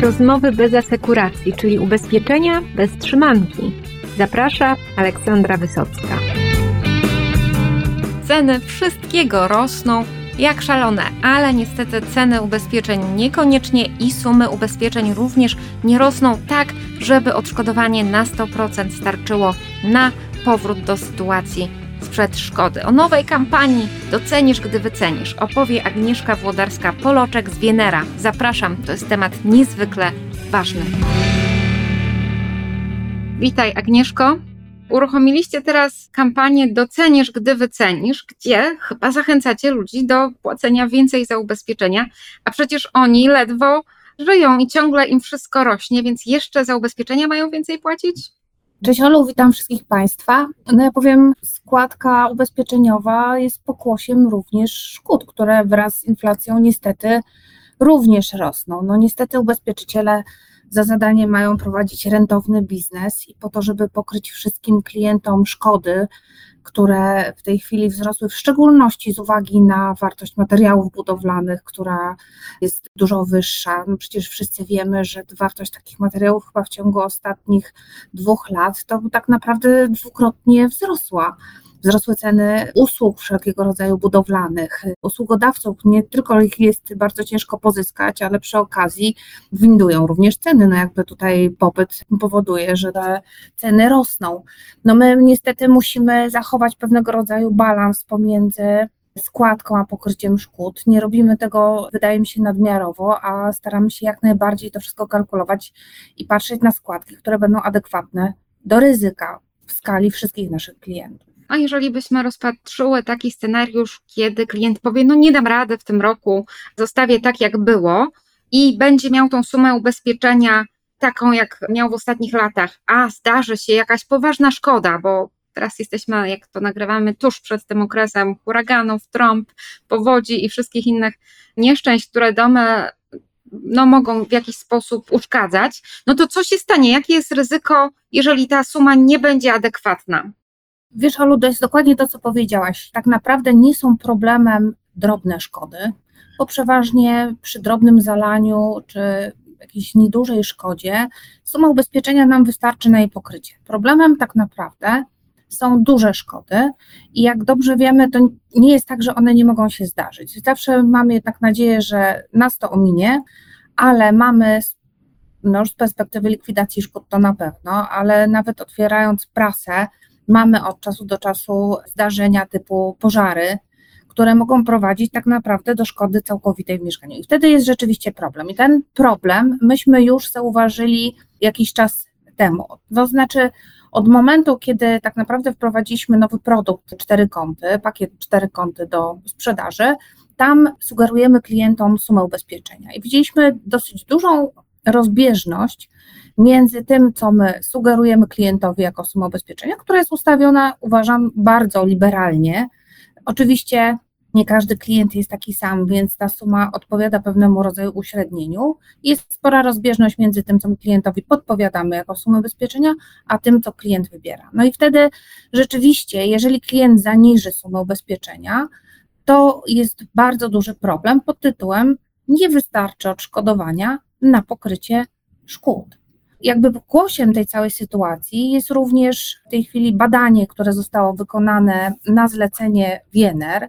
Rozmowy bez asekuracji, czyli ubezpieczenia bez trzymanki. Zaprasza Aleksandra Wysocka. Ceny wszystkiego rosną jak szalone, ale niestety ceny ubezpieczeń niekoniecznie i sumy ubezpieczeń również nie rosną tak, żeby odszkodowanie na 100% starczyło na powrót do sytuacji sprzed szkody. O nowej kampanii Docenisz, gdy wycenisz opowie Agnieszka Włodarska-Poloczek z Wienera. Zapraszam, to jest temat niezwykle ważny. Witaj Agnieszko. Uruchomiliście teraz kampanię Docenisz, gdy wycenisz, gdzie chyba zachęcacie ludzi do płacenia więcej za ubezpieczenia, a przecież oni ledwo żyją i ciągle im wszystko rośnie, więc jeszcze za ubezpieczenia mają więcej płacić? Cześć Olu, witam wszystkich Państwa. No ja powiem, składka ubezpieczeniowa jest pokłosiem również szkód, które wraz z inflacją niestety również rosną. No niestety ubezpieczyciele za zadanie mają prowadzić rentowny biznes i po to, żeby pokryć wszystkim klientom szkody, które w tej chwili wzrosły, w szczególności z uwagi na wartość materiałów budowlanych, która jest dużo wyższa. No przecież wszyscy wiemy, że wartość takich materiałów chyba w ciągu ostatnich dwóch lat to tak naprawdę dwukrotnie wzrosła wzrosły ceny usług wszelkiego rodzaju budowlanych. Usługodawców nie tylko ich jest bardzo ciężko pozyskać, ale przy okazji windują również ceny. No jakby tutaj popyt powoduje, że te ceny rosną. No my niestety musimy zachować pewnego rodzaju balans pomiędzy składką a pokryciem szkód. Nie robimy tego, wydaje mi się, nadmiarowo, a staramy się jak najbardziej to wszystko kalkulować i patrzeć na składki, które będą adekwatne do ryzyka w skali wszystkich naszych klientów. A jeżeli byśmy rozpatrzyły taki scenariusz, kiedy klient powie, no nie dam rady w tym roku, zostawię tak jak było i będzie miał tą sumę ubezpieczenia taką, jak miał w ostatnich latach, a zdarzy się jakaś poważna szkoda, bo teraz jesteśmy, jak to nagrywamy, tuż przed tym okresem huraganów, trąb, powodzi i wszystkich innych nieszczęść, które domy no, mogą w jakiś sposób uszkadzać, no to co się stanie? Jakie jest ryzyko, jeżeli ta suma nie będzie adekwatna? Wiesz, Olu, to jest dokładnie to, co powiedziałaś. Tak naprawdę nie są problemem drobne szkody, bo przeważnie przy drobnym zalaniu czy jakiejś niedużej szkodzie suma ubezpieczenia nam wystarczy na jej pokrycie. Problemem tak naprawdę są duże szkody i jak dobrze wiemy, to nie jest tak, że one nie mogą się zdarzyć. Zawsze mamy jednak nadzieję, że nas to ominie, ale mamy no z perspektywy likwidacji szkód to na pewno, ale nawet otwierając prasę, mamy od czasu do czasu zdarzenia typu pożary, które mogą prowadzić tak naprawdę do szkody całkowitej w mieszkaniu. I wtedy jest rzeczywiście problem. I ten problem myśmy już zauważyli jakiś czas temu. To znaczy, od momentu, kiedy tak naprawdę wprowadziliśmy nowy produkt cztery kąty, pakiet cztery kąty do sprzedaży, tam sugerujemy klientom sumę ubezpieczenia. I widzieliśmy dosyć dużą rozbieżność między tym, co my sugerujemy klientowi jako sumę ubezpieczenia, która jest ustawiona, uważam, bardzo liberalnie. Oczywiście nie każdy klient jest taki sam, więc ta suma odpowiada pewnemu rodzaju uśrednieniu. Jest spora rozbieżność między tym, co klientowi podpowiadamy jako sumę ubezpieczenia, a tym, co klient wybiera. No i wtedy rzeczywiście, jeżeli klient zaniży sumę ubezpieczenia, to jest bardzo duży problem pod tytułem nie wystarczy odszkodowania na pokrycie szkód. Jakby głosiem tej całej sytuacji jest również w tej chwili badanie, które zostało wykonane na zlecenie Wiener,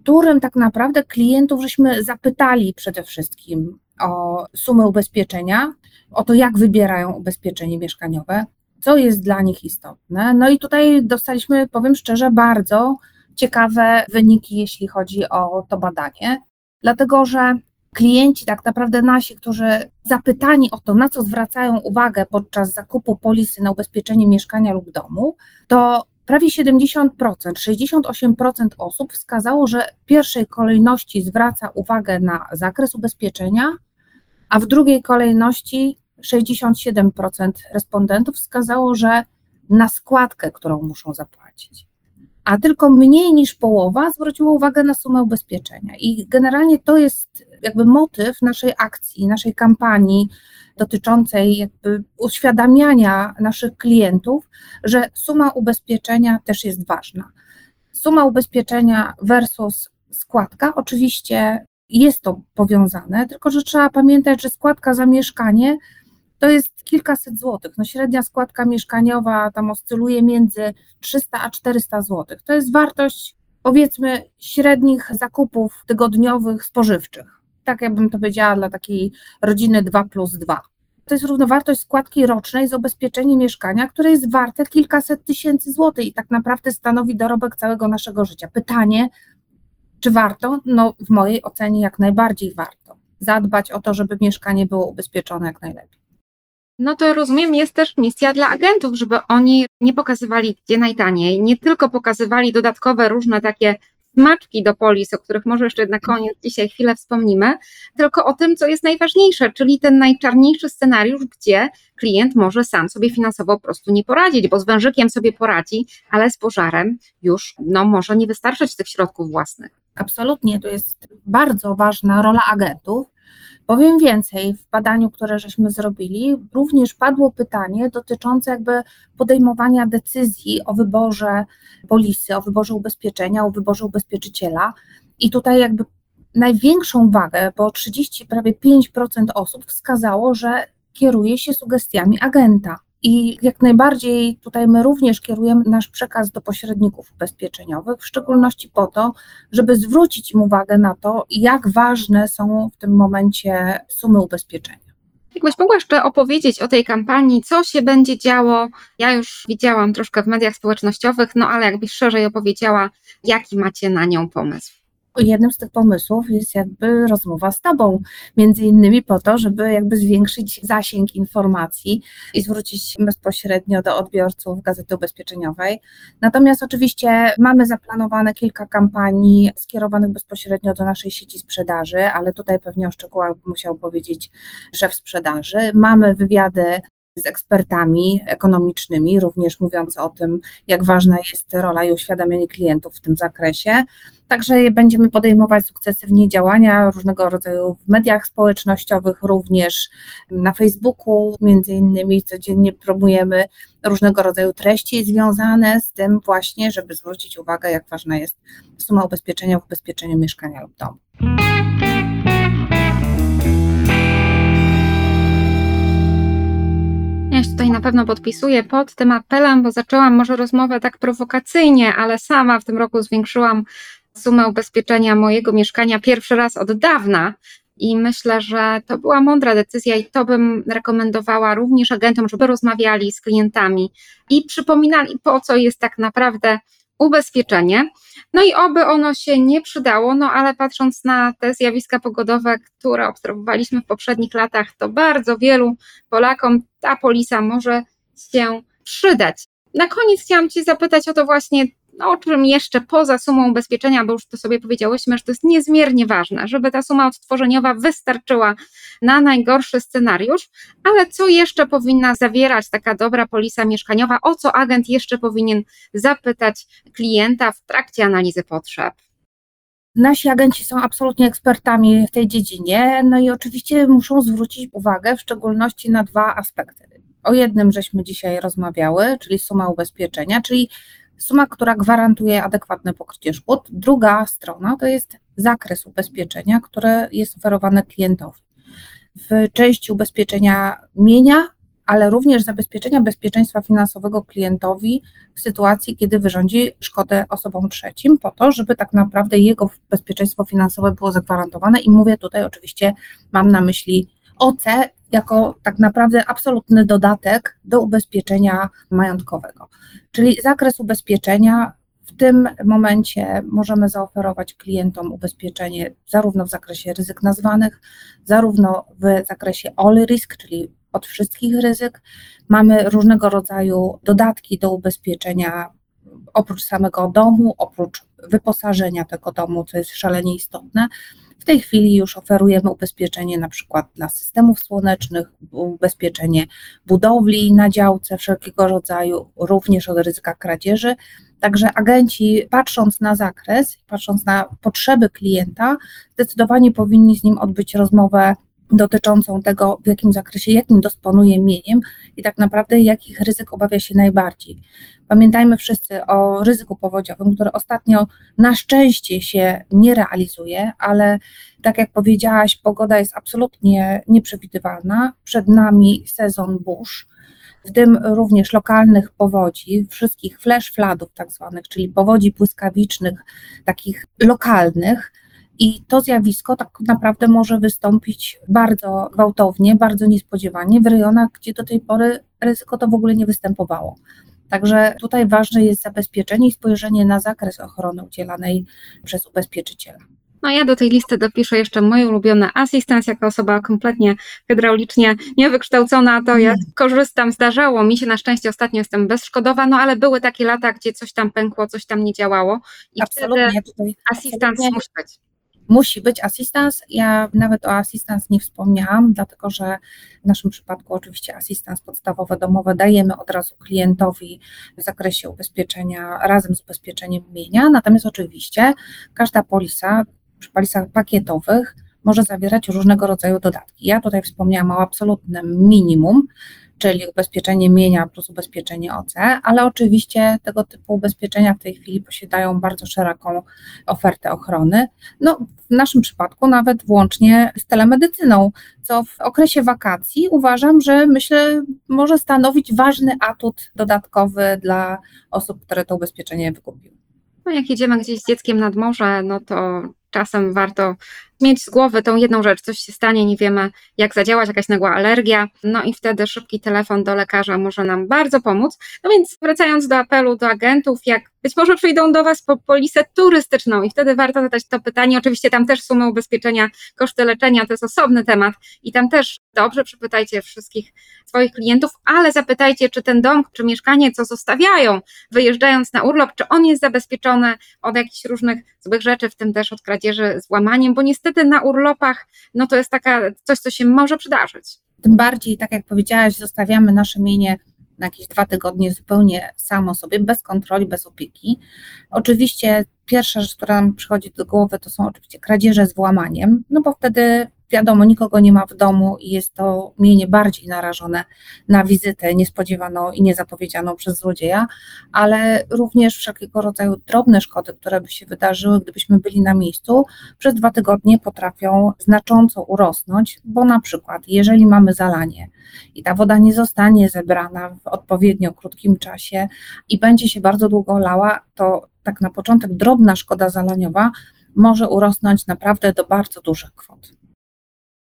którym tak naprawdę klientów żeśmy zapytali przede wszystkim o sumę ubezpieczenia, o to, jak wybierają ubezpieczenie mieszkaniowe, co jest dla nich istotne. No i tutaj dostaliśmy, powiem szczerze, bardzo ciekawe wyniki, jeśli chodzi o to badanie, dlatego że klienci, tak naprawdę nasi, którzy zapytani o to, na co zwracają uwagę podczas zakupu polisy na ubezpieczenie mieszkania lub domu, to prawie 70%, 68% osób wskazało, że w pierwszej kolejności zwraca uwagę na zakres ubezpieczenia, a w drugiej kolejności 67% respondentów wskazało, że na składkę, którą muszą zapłacić a tylko mniej niż połowa zwróciło uwagę na sumę ubezpieczenia. I generalnie to jest jakby motyw naszej akcji, naszej kampanii dotyczącej jakby uświadamiania naszych klientów, że suma ubezpieczenia też jest ważna. Suma ubezpieczenia versus składka oczywiście jest to powiązane, tylko że trzeba pamiętać, że składka za mieszkanie to jest kilkaset złotych. No średnia składka mieszkaniowa tam oscyluje między 300 a 400 złotych. To jest wartość powiedzmy średnich zakupów tygodniowych spożywczych. Tak jakbym to powiedziała dla takiej rodziny 2 plus 2. To jest równowartość składki rocznej z ubezpieczeniem mieszkania, które jest warte kilkaset tysięcy złotych i tak naprawdę stanowi dorobek całego naszego życia. Pytanie, czy warto? No, w mojej ocenie jak najbardziej warto zadbać o to, żeby mieszkanie było ubezpieczone jak najlepiej. No to rozumiem, jest też misja dla agentów, żeby oni nie pokazywali gdzie najtaniej, nie tylko pokazywali dodatkowe różne takie smaczki do polis, o których może jeszcze na koniec dzisiaj chwilę wspomnimy, tylko o tym, co jest najważniejsze, czyli ten najczarniejszy scenariusz, gdzie klient może sam sobie finansowo po prostu nie poradzić, bo z wężykiem sobie poradzi, ale z pożarem już no, może nie wystarczyć tych środków własnych. Absolutnie, to jest bardzo ważna rola agentów, Powiem więcej, w badaniu, które żeśmy zrobili, również padło pytanie dotyczące jakby podejmowania decyzji o wyborze polisy, o wyborze ubezpieczenia, o wyborze ubezpieczyciela. I tutaj jakby największą wagę, bo 30, prawie 5% osób wskazało, że kieruje się sugestiami agenta. I jak najbardziej tutaj my również kierujemy nasz przekaz do pośredników ubezpieczeniowych, w szczególności po to, żeby zwrócić im uwagę na to, jak ważne są w tym momencie sumy ubezpieczenia. Jakbyś mogła jeszcze opowiedzieć o tej kampanii, co się będzie działo? Ja już widziałam troszkę w mediach społecznościowych, no ale jakbyś szerzej opowiedziała, jaki macie na nią pomysł? Jednym z tych pomysłów jest jakby rozmowa z Tobą, między innymi po to, żeby jakby zwiększyć zasięg informacji i zwrócić bezpośrednio do odbiorców Gazety Ubezpieczeniowej. Natomiast oczywiście mamy zaplanowane kilka kampanii skierowanych bezpośrednio do naszej sieci sprzedaży, ale tutaj pewnie o szczegółach musiał powiedzieć szef sprzedaży. Mamy wywiady z ekspertami ekonomicznymi, również mówiąc o tym, jak ważna jest rola i uświadamianie klientów w tym zakresie. Także będziemy podejmować sukcesywnie działania różnego rodzaju w mediach społecznościowych, również na Facebooku, między innymi codziennie promujemy różnego rodzaju treści związane z tym właśnie, żeby zwrócić uwagę, jak ważna jest suma ubezpieczenia w ubezpieczeniu mieszkania lub domu. Się tutaj na pewno podpisuję pod tym apelem, bo zaczęłam może rozmowę tak prowokacyjnie, ale sama w tym roku zwiększyłam sumę ubezpieczenia mojego mieszkania pierwszy raz od dawna. I myślę, że to była mądra decyzja, i to bym rekomendowała również agentom, żeby rozmawiali z klientami i przypominali, po co jest tak naprawdę ubezpieczenie. No i oby ono się nie przydało, no ale patrząc na te zjawiska pogodowe, które obserwowaliśmy w poprzednich latach, to bardzo wielu Polakom ta polisa może się przydać. Na koniec chciałam Cię zapytać o to właśnie, no, o czym jeszcze poza sumą ubezpieczenia, bo już to sobie powiedziałyśmy, że to jest niezmiernie ważne, żeby ta suma odtworzeniowa wystarczyła na najgorszy scenariusz, ale co jeszcze powinna zawierać taka dobra polisa mieszkaniowa, o co agent jeszcze powinien zapytać klienta w trakcie analizy potrzeb? Nasi agenci są absolutnie ekspertami w tej dziedzinie, no i oczywiście muszą zwrócić uwagę w szczególności na dwa aspekty. O jednym żeśmy dzisiaj rozmawiały, czyli suma ubezpieczenia, czyli suma, która gwarantuje adekwatne pokrycie szkód. Druga strona to jest zakres ubezpieczenia, które jest oferowane klientowi. W części ubezpieczenia mienia, ale również zabezpieczenia bezpieczeństwa finansowego klientowi w sytuacji, kiedy wyrządzi szkodę osobom trzecim, po to, żeby tak naprawdę jego bezpieczeństwo finansowe było zagwarantowane. I mówię tutaj oczywiście, mam na myśli OC jako tak naprawdę absolutny dodatek do ubezpieczenia majątkowego. Czyli zakres ubezpieczenia w tym momencie możemy zaoferować klientom ubezpieczenie zarówno w zakresie ryzyk nazwanych, zarówno w zakresie all risk, czyli od wszystkich ryzyk. Mamy różnego rodzaju dodatki do ubezpieczenia oprócz samego domu, oprócz wyposażenia tego domu, co jest szalenie istotne. W tej chwili już oferujemy ubezpieczenie na przykład dla systemów słonecznych, ubezpieczenie budowli na działce wszelkiego rodzaju, również od ryzyka kradzieży. Także agenci, patrząc na zakres, patrząc na potrzeby klienta, zdecydowanie powinni z nim odbyć rozmowę dotyczącą tego, w jakim zakresie, jakim dysponuje mieniem i tak naprawdę jakich ryzyk obawia się najbardziej. Pamiętajmy wszyscy o ryzyku powodziowym, które ostatnio na szczęście się nie realizuje, ale tak jak powiedziałaś, pogoda jest absolutnie nieprzewidywalna. Przed nami sezon burz, w tym również lokalnych powodzi, wszystkich flash floodów tak zwanych, czyli powodzi błyskawicznych, takich lokalnych. I to zjawisko tak naprawdę może wystąpić bardzo gwałtownie, bardzo niespodziewanie w rejonach, gdzie do tej pory ryzyko to w ogóle nie występowało. Także tutaj ważne jest zabezpieczenie i spojrzenie na zakres ochrony udzielanej przez ubezpieczyciela. No ja do tej listy dopiszę jeszcze moje ulubione asystans, jako osoba kompletnie hydraulicznie niewykształcona, to ja korzystam, zdarzało mi się, na szczęście ostatnio jestem bezszkodowa, no ale były takie lata, gdzie coś tam pękło, coś tam nie działało i Absolutnie. wtedy asystans musi być. Musi być asystans. Ja nawet o asystans nie wspomniałam, dlatego że w naszym przypadku oczywiście asystans podstawowy domowy dajemy od razu klientowi w zakresie ubezpieczenia razem z ubezpieczeniem mienia. Natomiast oczywiście każda polisa przy polisach pakietowych może zawierać różnego rodzaju dodatki. Ja tutaj wspomniałam o absolutnym minimum, czyli ubezpieczenie mienia plus ubezpieczenie OC, ale oczywiście tego typu ubezpieczenia w tej chwili posiadają bardzo szeroką ofertę ochrony. No, w naszym przypadku nawet włącznie z telemedycyną, co w okresie wakacji uważam, że myślę może stanowić ważny atut dodatkowy dla osób, które to ubezpieczenie wykupiły. No jak jedziemy gdzieś z dzieckiem nad morze, no to czasem warto mieć z głowy tą jedną rzecz, coś się stanie, nie wiemy jak zadziałać, jakaś nagła alergia, no i wtedy szybki telefon do lekarza może nam bardzo pomóc. No więc wracając do apelu do agentów, jak być może przyjdą do Was po polisę turystyczną i wtedy warto zadać to pytanie. Oczywiście tam też sumy ubezpieczenia, koszty leczenia to jest osobny temat i tam też dobrze przypytajcie wszystkich swoich klientów, ale zapytajcie, czy ten dom, czy mieszkanie, co zostawiają, wyjeżdżając na urlop, czy on jest zabezpieczony od jakichś różnych złych rzeczy, w tym też od kradzieży z łamaniem, bo niestety na urlopach, no to jest taka coś, co się może przydarzyć. Tym bardziej, tak jak powiedziałaś, zostawiamy nasze mienie na jakieś dwa tygodnie zupełnie samo sobie, bez kontroli, bez opieki. Oczywiście pierwsza rzecz, która nam przychodzi do głowy, to są oczywiście kradzieże z włamaniem, no bo wtedy wiadomo, nikogo nie ma w domu i jest to mienie bardziej narażone na wizytę niespodziewaną i niezapowiedzianą przez złodzieja, ale również wszelkiego rodzaju drobne szkody, które by się wydarzyły, gdybyśmy byli na miejscu, przez dwa tygodnie potrafią znacząco urosnąć, bo na przykład, jeżeli mamy zalanie i ta woda nie zostanie zebrana w odpowiednio krótkim czasie i będzie się bardzo długo lała, to tak na początek drobna szkoda zalaniowa może urosnąć naprawdę do bardzo dużych kwot.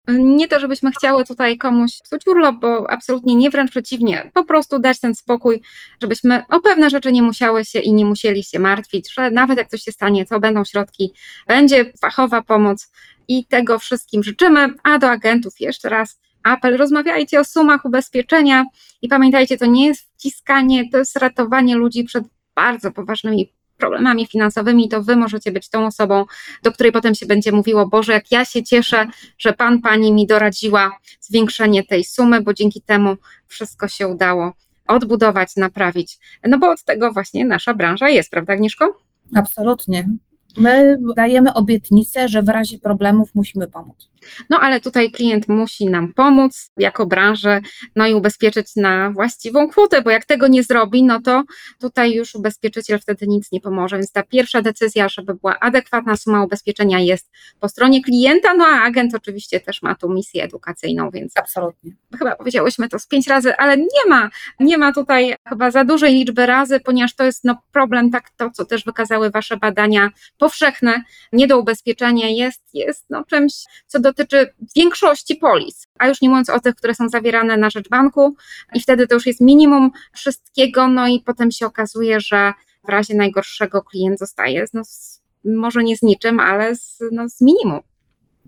Nie to, żebyśmy chciały tutaj komuś psuć urlop, bo absolutnie nie, wręcz przeciwnie. Po prostu dać ten spokój, żebyśmy o pewne rzeczy nie musiały się i nie musieli się martwić, że nawet jak coś się stanie, to będą środki, będzie fachowa pomoc i tego wszystkim życzymy. A do agentów jeszcze raz apel, rozmawiajcie o sumach ubezpieczenia i pamiętajcie, to nie jest wciskanie, to jest ratowanie ludzi przed bardzo poważnymi problemami finansowymi, to wy możecie być tą osobą, do której potem się będzie mówiło, Boże, jak ja się cieszę, że Pan, Pani mi doradziła zwiększenie tej sumy, bo dzięki temu wszystko się udało odbudować, naprawić. No bo od tego właśnie nasza branża jest, prawda Agnieszko? Absolutnie. My dajemy obietnicę, że w razie problemów musimy pomóc. No ale tutaj klient musi nam pomóc jako branży, no i ubezpieczyć na właściwą kwotę, bo jak tego nie zrobi, no to tutaj już ubezpieczyciel wtedy nic nie pomoże. Więc ta pierwsza decyzja, żeby była adekwatna suma ubezpieczenia jest po stronie klienta, no a agent oczywiście też ma tu misję edukacyjną, więc absolutnie. Chyba powiedziałyśmy to z pięć razy, ale nie ma, nie ma tutaj chyba za dużej liczby razy, ponieważ to jest no problem, tak to, co też wykazały wasze badania powszechne, niedoubezpieczenie jest, jest no czymś, co do dotyczy większości polis, a już nie mówiąc o tych, które są zawierane na rzecz banku i wtedy to już jest minimum wszystkiego, no i potem się okazuje, że w razie najgorszego klient zostaje no, z, może nie z niczym, ale z, no, z minimum.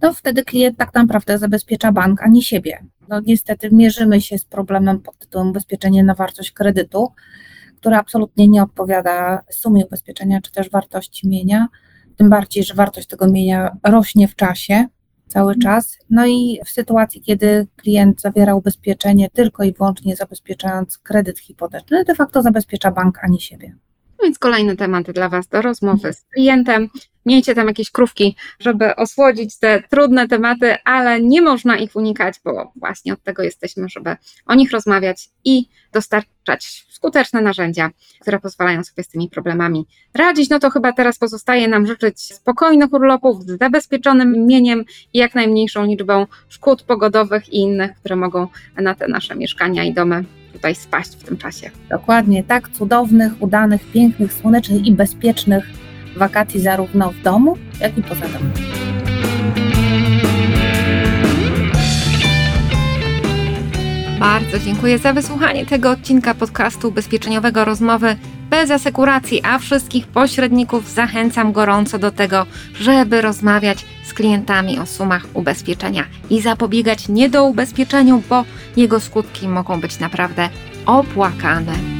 No wtedy klient tak naprawdę zabezpiecza bank, a nie siebie. No niestety mierzymy się z problemem pod tytułem ubezpieczenie na wartość kredytu, które absolutnie nie odpowiada sumie ubezpieczenia czy też wartości mienia, tym bardziej, że wartość tego mienia rośnie w czasie, cały mhm. czas. No i w sytuacji, kiedy klient zawiera ubezpieczenie tylko i wyłącznie zabezpieczając kredyt hipoteczny, de facto zabezpiecza bank, a nie siebie. No więc kolejny temat dla Was do rozmowy z klientem. Miejcie tam jakieś krówki, żeby osłodzić te trudne tematy, ale nie można ich unikać, bo właśnie od tego jesteśmy, żeby o nich rozmawiać i dostarczać skuteczne narzędzia, które pozwalają sobie z tymi problemami radzić. No to chyba teraz pozostaje nam życzyć spokojnych urlopów z zabezpieczonym mieniem i jak najmniejszą liczbą szkód pogodowych i innych, które mogą na te nasze mieszkania i domy tutaj spaść w tym czasie. Dokładnie tak, cudownych, udanych, pięknych, słonecznych i bezpiecznych wakacji zarówno w domu, jak i poza domem. Bardzo dziękuję za wysłuchanie tego odcinka podcastu ubezpieczeniowego Rozmowy bez asekuracji, a wszystkich pośredników zachęcam gorąco do tego, żeby rozmawiać z klientami o sumach ubezpieczenia i zapobiegać niedoubezpieczeniu, bo jego skutki mogą być naprawdę opłakane.